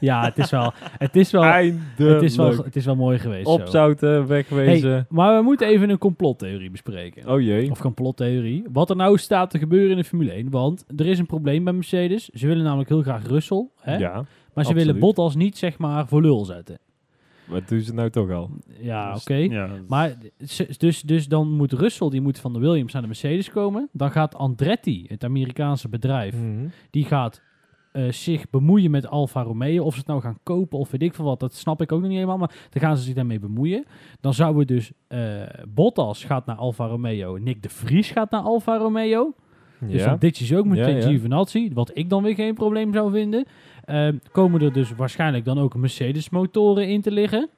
Ja, het is wel, het is wel, Eindelijk. het is wel, het is wel mooi geweest. zo. Opzouten, wegwezen. Hey, maar we moeten even een complottheorie bespreken. Oh jee. Of complottheorie. Wat er nou staat te gebeuren in de Formule 1. Want er is een probleem bij Mercedes. Ze willen namelijk heel graag Russell. Hè? Ja, maar ze absoluut. willen Bottas niet, zeg maar, voor lul zetten. Wat doen ze nou toch al? Ja, dus- oké. ja, Maar dus, dus dan moet Russell, die moet van de Williams naar de Mercedes komen. Dan gaat Andretti, het Amerikaanse bedrijf, Mhm. die gaat eh, zich bemoeien met Alfa Romeo. Of ze het nou gaan kopen of weet ik veel wat, dat snap ik ook nog niet helemaal. Maar dan gaan ze zich daarmee bemoeien. Dan zouden dus eh, Bottas gaat naar Alfa Romeo. Nick de Vries gaat naar Alfa Romeo. Dus Ja. dan ditjes je ook met Ja. Giovinazzi, wat ik dan weer geen probleem zou vinden. Ehm, komen er dus waarschijnlijk dan ook Mercedes motoren in te liggen.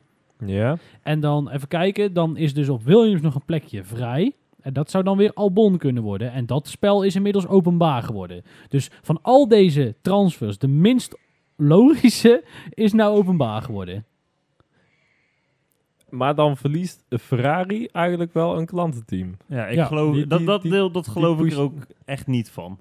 ja. En dan even kijken, dan is dus op Williams nog een plekje vrij. En dat zou dan weer Albon kunnen worden. En dat spel is inmiddels openbaar geworden. Dus van al deze transfers, de minst logische is nou openbaar geworden. Maar dan verliest Ferrari eigenlijk wel een klantenteam. ja, ik Ja, geloof, die- dat, die- dat deel dat geloof ik er ook echt niet van.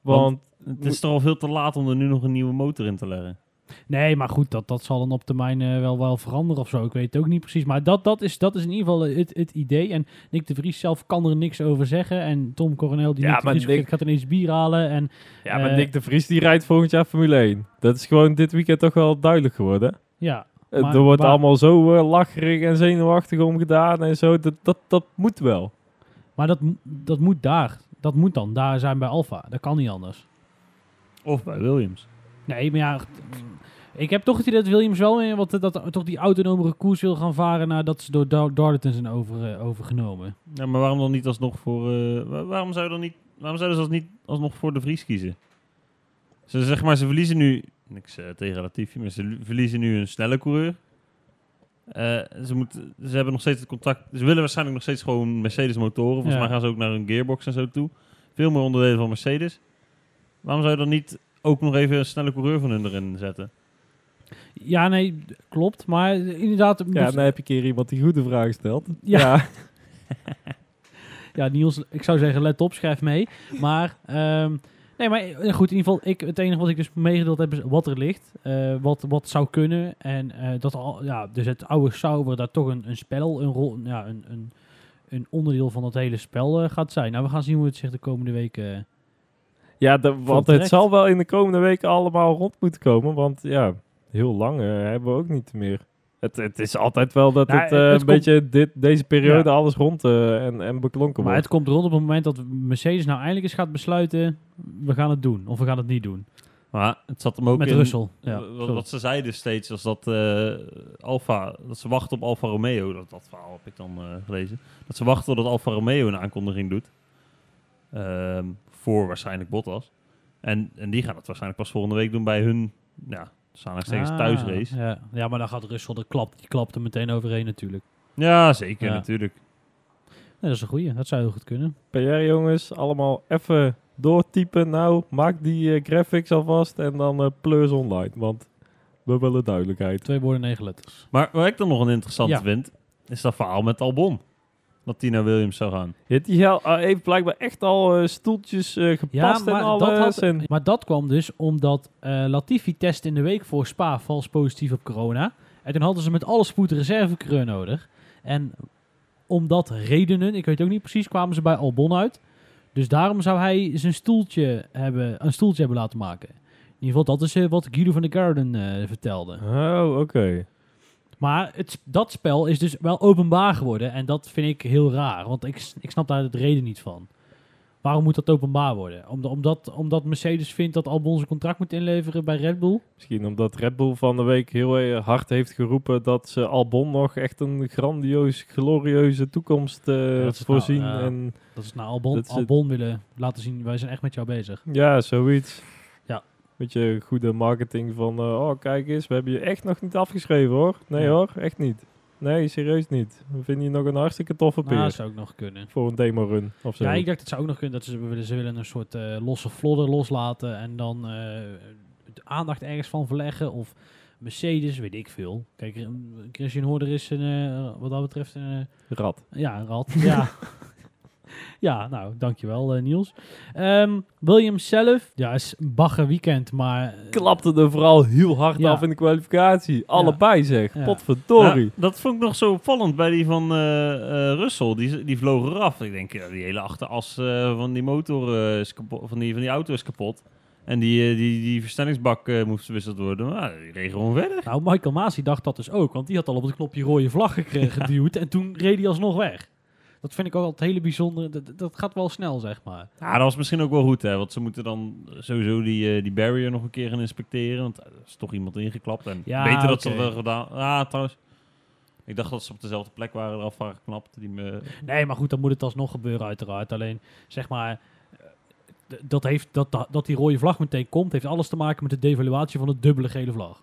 Want Het is toch al veel te laat om er nu nog een nieuwe motor in te leggen. Nee, maar goed, dat, dat zal dan op termijn eh, wel, wel veranderen of zo. Ik weet het ook niet precies. Maar dat, dat, is, dat is in ieder geval het, het idee. En Nick de Vries zelf kan er niks over zeggen. En Tom Coronel, die Ja, Nick de maar Vries Nick- gaat ineens bier halen. En Ja, maar Eh, Nick de Vries die rijdt volgend jaar Formule 1. Dat is gewoon dit weekend toch wel duidelijk geworden. ja, Maar- er wordt maar- allemaal zo uh, lacherig en zenuwachtig om gedaan en zo. Dat, dat, dat moet wel. maar dat, dat moet daar. Dat moet dan daar zijn bij Alfa. Dat kan niet anders. Of bij Williams. Nee, maar ja, ik heb toch het idee dat Williams wel weer wat dat, toch die autonomere koers wil gaan varen nadat ze door Dar- Darlington zijn over, eh, overgenomen. Ja, maar waarom dan niet alsnog voor... eh, wa- waarom zou dan niet... Waarom zouden ze als niet alsnog voor de Vries kiezen? Ze, zeg maar, ze verliezen nu... Niks eh, tegen relatiefje, maar ze verliezen nu een snelle coureur. Eh, ze, moeten, ze hebben nog steeds het contact... Ze willen waarschijnlijk nog steeds gewoon Mercedes motoren. Volgens Ja. mij gaan ze ook naar een gearbox en zo toe. Veel meer onderdelen van Mercedes. Waarom zou je dan niet ook nog even een snelle coureur van hun erin zetten? Ja, nee, klopt. Maar inderdaad, Ja, dan heb je een keer iemand die goede vragen stelt. Ja. ja. Ja, Niels, ik zou zeggen, let op, schrijf mee. Maar, ehm, nee, maar eh, goed, in ieder geval, ik, het enige wat ik dus meegedeeld heb is wat er ligt. eh, wat, wat zou kunnen. En eh, dat al, ja, dus het oude Sauber daar toch een, een spel, een rol, ja, een, een, een onderdeel van dat hele spel gaat zijn. Nou, we gaan zien hoe het zich de komende weken... Ja, de, want het zal wel in de komende weken allemaal rond moeten komen. Want ja, heel lang hebben we ook niet meer. Het, het is altijd wel dat Nou, het, eh, het een komt- beetje dit, deze periode Ja. alles rond eh, en, en beklonken Maar wordt. het komt rond op het moment dat Mercedes nou eindelijk eens gaat besluiten... we gaan het doen, of we gaan het niet doen. Maar het zat hem ook Met in... Russell. Ja, wat, ze zeiden steeds was dat eh Alfa, dat ze wachten op Alfa Romeo. Dat, dat verhaal heb ik dan eh, gelezen. Dat ze wachten totdat Alfa Romeo een aankondiging doet. Ehm, voor waarschijnlijk Bottas. En, en die gaan het waarschijnlijk pas volgende week doen bij hun, ja, samenhalingstekens Ah, thuisrace. Ja. ja, maar dan gaat Russell, de klap, die klapt er meteen overheen natuurlijk. Ja, zeker Ja. natuurlijk. Nee, dat is een goeie. Dat zou heel goed kunnen. PR jongens, allemaal even doortypen. Nou, maak die eh, graphics alvast en dan eh plus online. Want we willen duidelijkheid. Twee woorden, negen letters. Maar wat ik dan nog een interessante Ja. vind, is dat verhaal met Albon. Dat die naar Williams zou gaan. Ja, die ah, heeft blijkbaar echt al eh, stoeltjes eh, gepast en maar alles. dat, had, en, maar dat kwam dus omdat eh, Latifi testte in de week voor Spa vals positief op corona. En toen hadden ze met alle spoed een reservecreur nodig. En om dat redenen, ik weet ook niet precies, kwamen ze bij Albon uit. Dus daarom zou hij zijn stoeltje hebben, een stoeltje hebben laten maken. In ieder geval, dat is eh, wat Guido van de Garden eh, vertelde. Oh, oké. Maar het, dat spel is dus wel openbaar geworden. En dat vind ik heel raar. Want ik, ik snap daar de reden niet van. Waarom moet dat openbaar worden? Omdat, omdat, omdat Mercedes vindt dat Albon zijn contract moet inleveren bij Red Bull? Misschien omdat Red Bull van de week heel eh, hard heeft geroepen dat ze Albon nog echt een grandioos, glorieuze toekomst eh, voorzien. nou, ja. En Dat is naar Albon, is het- Albon willen laten zien, wij zijn echt met jou bezig. ja, zoiets. Beetje goede marketing van, eh, oh kijk eens, we hebben je echt nog niet afgeschreven hoor. Nee Ja. hoor, echt niet. Nee, serieus niet. We vinden je nog een hartstikke toffe peer. Nou, dat zou ook nog kunnen. Voor een demo run of zo. Ja, ik dacht het zou ook nog kunnen dat ze willen, ze willen een soort eh, losse vlodder loslaten en dan eh, de aandacht ergens van verleggen. Of Mercedes, weet ik veel. Kijk, Christian Horner is een, wat dat betreft een, Rad. Ja, een rat. ja. ja, nou, dankjewel eh, Niels. Ehm Williams zelf, ja, is een bagger weekend, maar... eh, Klapte er vooral heel hard Ja. af in de kwalificatie. Allebei zeg. Ja. Potverdorie. Ja, dat vond ik nog zo opvallend bij die van eh eh, Russell. Die, die vloog eraf. Ik denk, ja, die hele achteras eh, van die motor eh, is kapot, van die, van die auto is kapot. En die, die, die versnellingsbak moest verwisseld worden. Maar die reed gewoon verder. Nou, Michael Masi dacht dat dus ook, want die had al op het knopje rode vlag gek- geduwd en toen reed hij alsnog weg. Dat vind ik ook altijd hele bijzonder. Dat, dat gaat wel snel, zeg maar. Ja, dat was misschien ook wel goed, hè. Want ze moeten dan sowieso die, eh, die barrier nog een keer gaan inspecteren. Want er is toch iemand ingeklapt. En Ja, beter dat ze dat gedaan. Ah, trouwens. Ik dacht dat ze op dezelfde plek waren eraf waren geknapt. Die me, Nee, maar goed, dan moet het alsnog gebeuren uiteraard. Alleen, zeg maar, eh, dat, heeft, dat, dat- dat die rode vlag meteen komt, heeft alles te maken met de devaluatie van de dubbele gele vlag.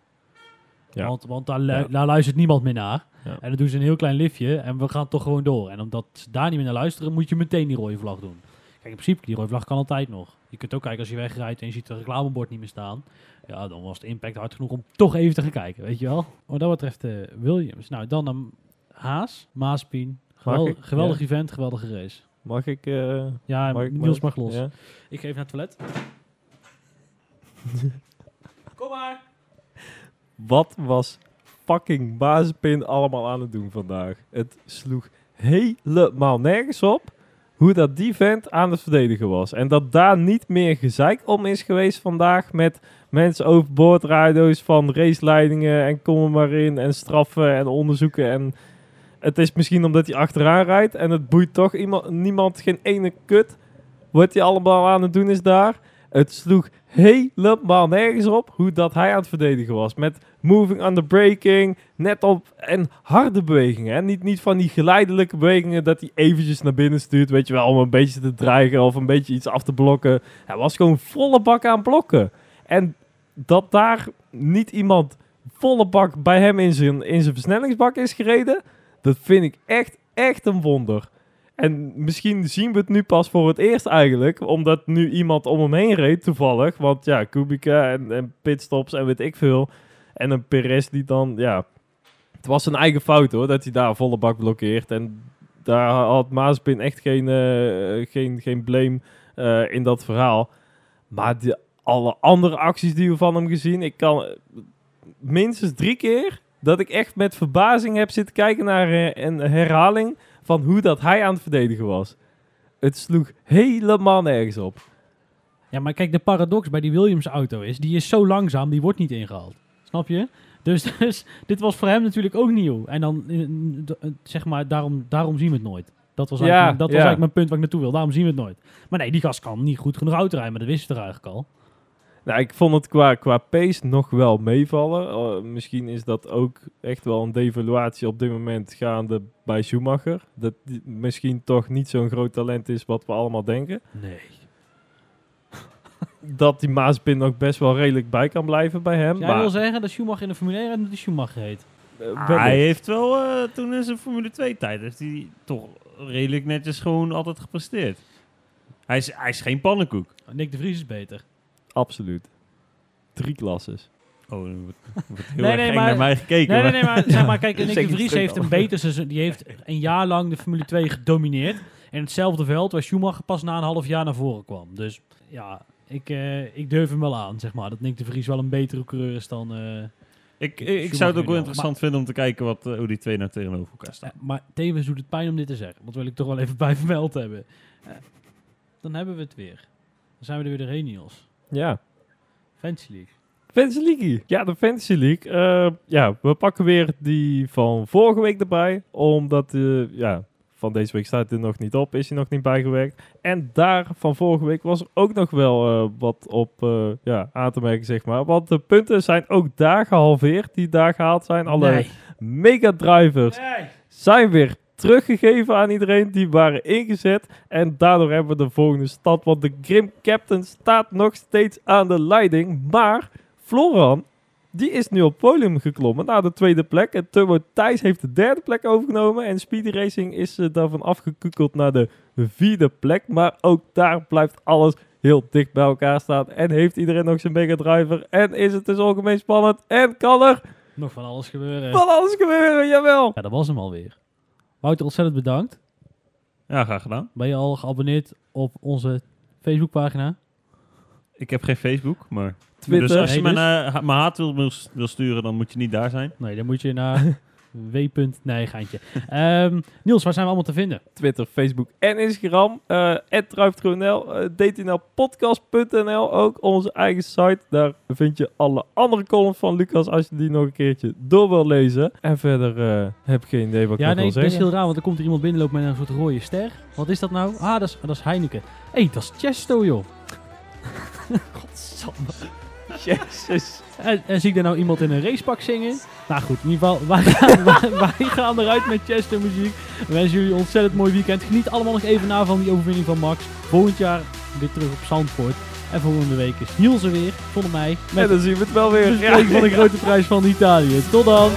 Ja. Want, want daar, lu- Ja. daar luistert niemand meer naar. Ja. En dan doen ze een heel klein liftje en we gaan toch gewoon door. En omdat ze daar niet meer naar luisteren, moet je meteen die rode vlag doen. Kijk, in principe, die rode vlag kan altijd nog. Je kunt ook kijken als je wegrijdt en je ziet het reclamebord niet meer staan. Ja, dan was de impact hard genoeg om toch even te gaan kijken, weet je wel. Wat dat betreft eh, Williams. Nou, dan een Haas, Maaspien. Gewel- ik? geweldig Ja. event, geweldige race. Mag ik... eh, Ja, mag ik Niels mag los. Ja? Ik ga even naar het toilet. Kom maar. Wat was fucking Mazepin allemaal aan het doen vandaag? Het sloeg helemaal nergens op hoe dat die vent aan het verdedigen was. En dat daar niet meer gezeik om is geweest vandaag met mensen overboord rijden van raceleidingen en kom er maar in en straffen en onderzoeken. En het is misschien omdat hij achteraan rijdt en het boeit toch iemand, niemand geen ene kut wat hij allemaal aan het doen is daar. Het sloeg helemaal nergens op hoe dat hij aan het verdedigen was. Met moving under braking, net op en harde bewegingen. Hè? Niet, niet van die geleidelijke bewegingen dat hij eventjes naar binnen stuurt, weet je wel, om een beetje te dreigen of een beetje iets af te blokken. Hij was gewoon volle bak aan blokken. En dat daar niet iemand volle bak bij hem in zijn, in zijn versnellingsbak is gereden, dat vind ik echt, echt een wonder. En misschien zien we het nu pas voor het eerst eigenlijk, omdat nu iemand om hem heen reed toevallig. Want ja, Kubica en, en pitstops en weet ik veel. En een Perez die dan, ja... Het was zijn eigen fout hoor, dat hij daar volle bak blokkeert. En daar had Mazepin echt geen, eh, geen, geen blame eh, in dat verhaal. Maar de, alle andere acties die we van hem gezien, ik kan... eh, Minstens drie keer dat ik echt met verbazing heb zitten kijken naar een herhaling van hoe dat hij aan het verdedigen was. Het sloeg helemaal nergens op. Ja, maar kijk, de paradox bij die Williams auto is, die is zo langzaam, die wordt niet ingehaald. Snap je? Dus, dus dit was voor hem natuurlijk ook nieuw. En dan, eh, eh, zeg maar, daarom, daarom zien we het nooit. Dat was, Ja, eigenlijk, dat was ja. eigenlijk mijn punt waar ik naartoe wil. Daarom zien we het nooit. Maar nee, die gast kan niet goed genoeg auto rijden, maar dat wisten we toch eigenlijk al. Nou, ik vond het qua, qua pace nog wel meevallen. Oh, misschien is dat ook echt wel een devaluatie op dit moment gaande bij Schumacher. Dat die misschien toch niet zo'n groot talent is wat we allemaal denken. Nee. Dat die Maaspin nog best wel redelijk bij kan blijven bij hem. Jij maar, wil zeggen dat Schumacher in de Formule 1 rijdt omdat hij Schumacher heet? eh, Ah, hij heeft wel eh, toen in zijn Formule 2 tijd heeft hij toch redelijk netjes gewoon altijd gepresteerd. Hij is, hij is geen pannenkoek. Nick de Vries is beter. Absoluut. Drie klasses. Oh, er wordt, wordt heel Nee, erg nee, eng maar- naar mij gekeken. Nee, nee, maar- nee, maar, zeg maar kijk, Nick de Vries heeft een beter seizoen. Die heeft een jaar lang de Formule 2 gedomineerd. In hetzelfde veld waar Schumacher pas na een half jaar naar voren kwam. Dus ja, ik, eh, ik durf hem wel aan, zeg maar. Dat Nick de Vries wel een betere coureur is dan... eh, Ik, ik, zou het ook wel interessant vinden om te kijken wat, eh, hoe die twee nou tegenover elkaar staan. maar tevens doet het pijn om dit te zeggen. Dat wil ik toch wel even bij vermeld hebben. Dan hebben we het weer. Dan zijn we er weer doorheen, Niels. Ja. Fantasy League. Fantasy League. Ja, de Fantasy League. Eh, ja, we pakken weer die van vorige week erbij. Omdat, eh, ja, van deze week staat er nog niet op. Is hij nog niet bijgewerkt. En daar van vorige week was er ook nog wel eh, wat op ja, aan te merken, zeg maar. Want de punten zijn ook daar gehalveerd, die daar gehaald zijn. Alle Nee. mega drivers Nee. zijn weer teruggegeven aan iedereen. Die waren ingezet. En daardoor hebben we de volgende stand. Want de Grim Captain staat nog steeds aan de leiding. Maar Floran, die is nu op podium geklommen naar de tweede plek. En Turbo Thijs heeft de derde plek overgenomen. En Speedy Racing is eh, daarvan afgekukeld naar de vierde plek. Maar ook daar blijft alles heel dicht bij elkaar staan. En heeft iedereen nog zijn mega driver. En is het dus algemeen spannend. En kan er Nog van alles gebeuren. van alles gebeuren, jawel. Ja, dat was hem alweer. Wouter, ontzettend bedankt. Ja, graag gedaan. Ben je al geabonneerd op onze Facebookpagina? Ik heb geen Facebook, maar... Twitter. Dus als je Hey, mijn, dus? eh, mijn haat wil, wil sturen, dan moet je niet daar zijn. Nee, dan moet je naar w. Nee, geintje. Ehm, Niels, waar zijn we allemaal te vinden? Twitter, Facebook en Instagram. eh @druiftronel, eh dtnlpodcast.nl, ook onze eigen site. Daar vind je alle andere columns van Lucas als je die nog een keertje door wil lezen. En verder eh, heb ik geen idee wat ik Ja, nog nee, wil dat is zeggen. heel raar, want er komt er iemand binnenlopen met een soort rode ster. Wat is dat nou? Ah, dat is, dat is Heineken. Hé, hey, dat is Chesto, joh. Godsamme. Jezus. En, en zie ik daar nou iemand in een racepak zingen? Nou goed, in ieder geval, wij gaan, wij, wij gaan eruit met Chester muziek. We wensen jullie een ontzettend mooi weekend. Geniet allemaal nog even na van die overwinning van Max. Volgend jaar weer terug op Zandvoort. En volgende week is Niels er weer, zonder mij. En Met dan zien we het wel weer. bespreking van de grote prijs van Italië. Tot dan!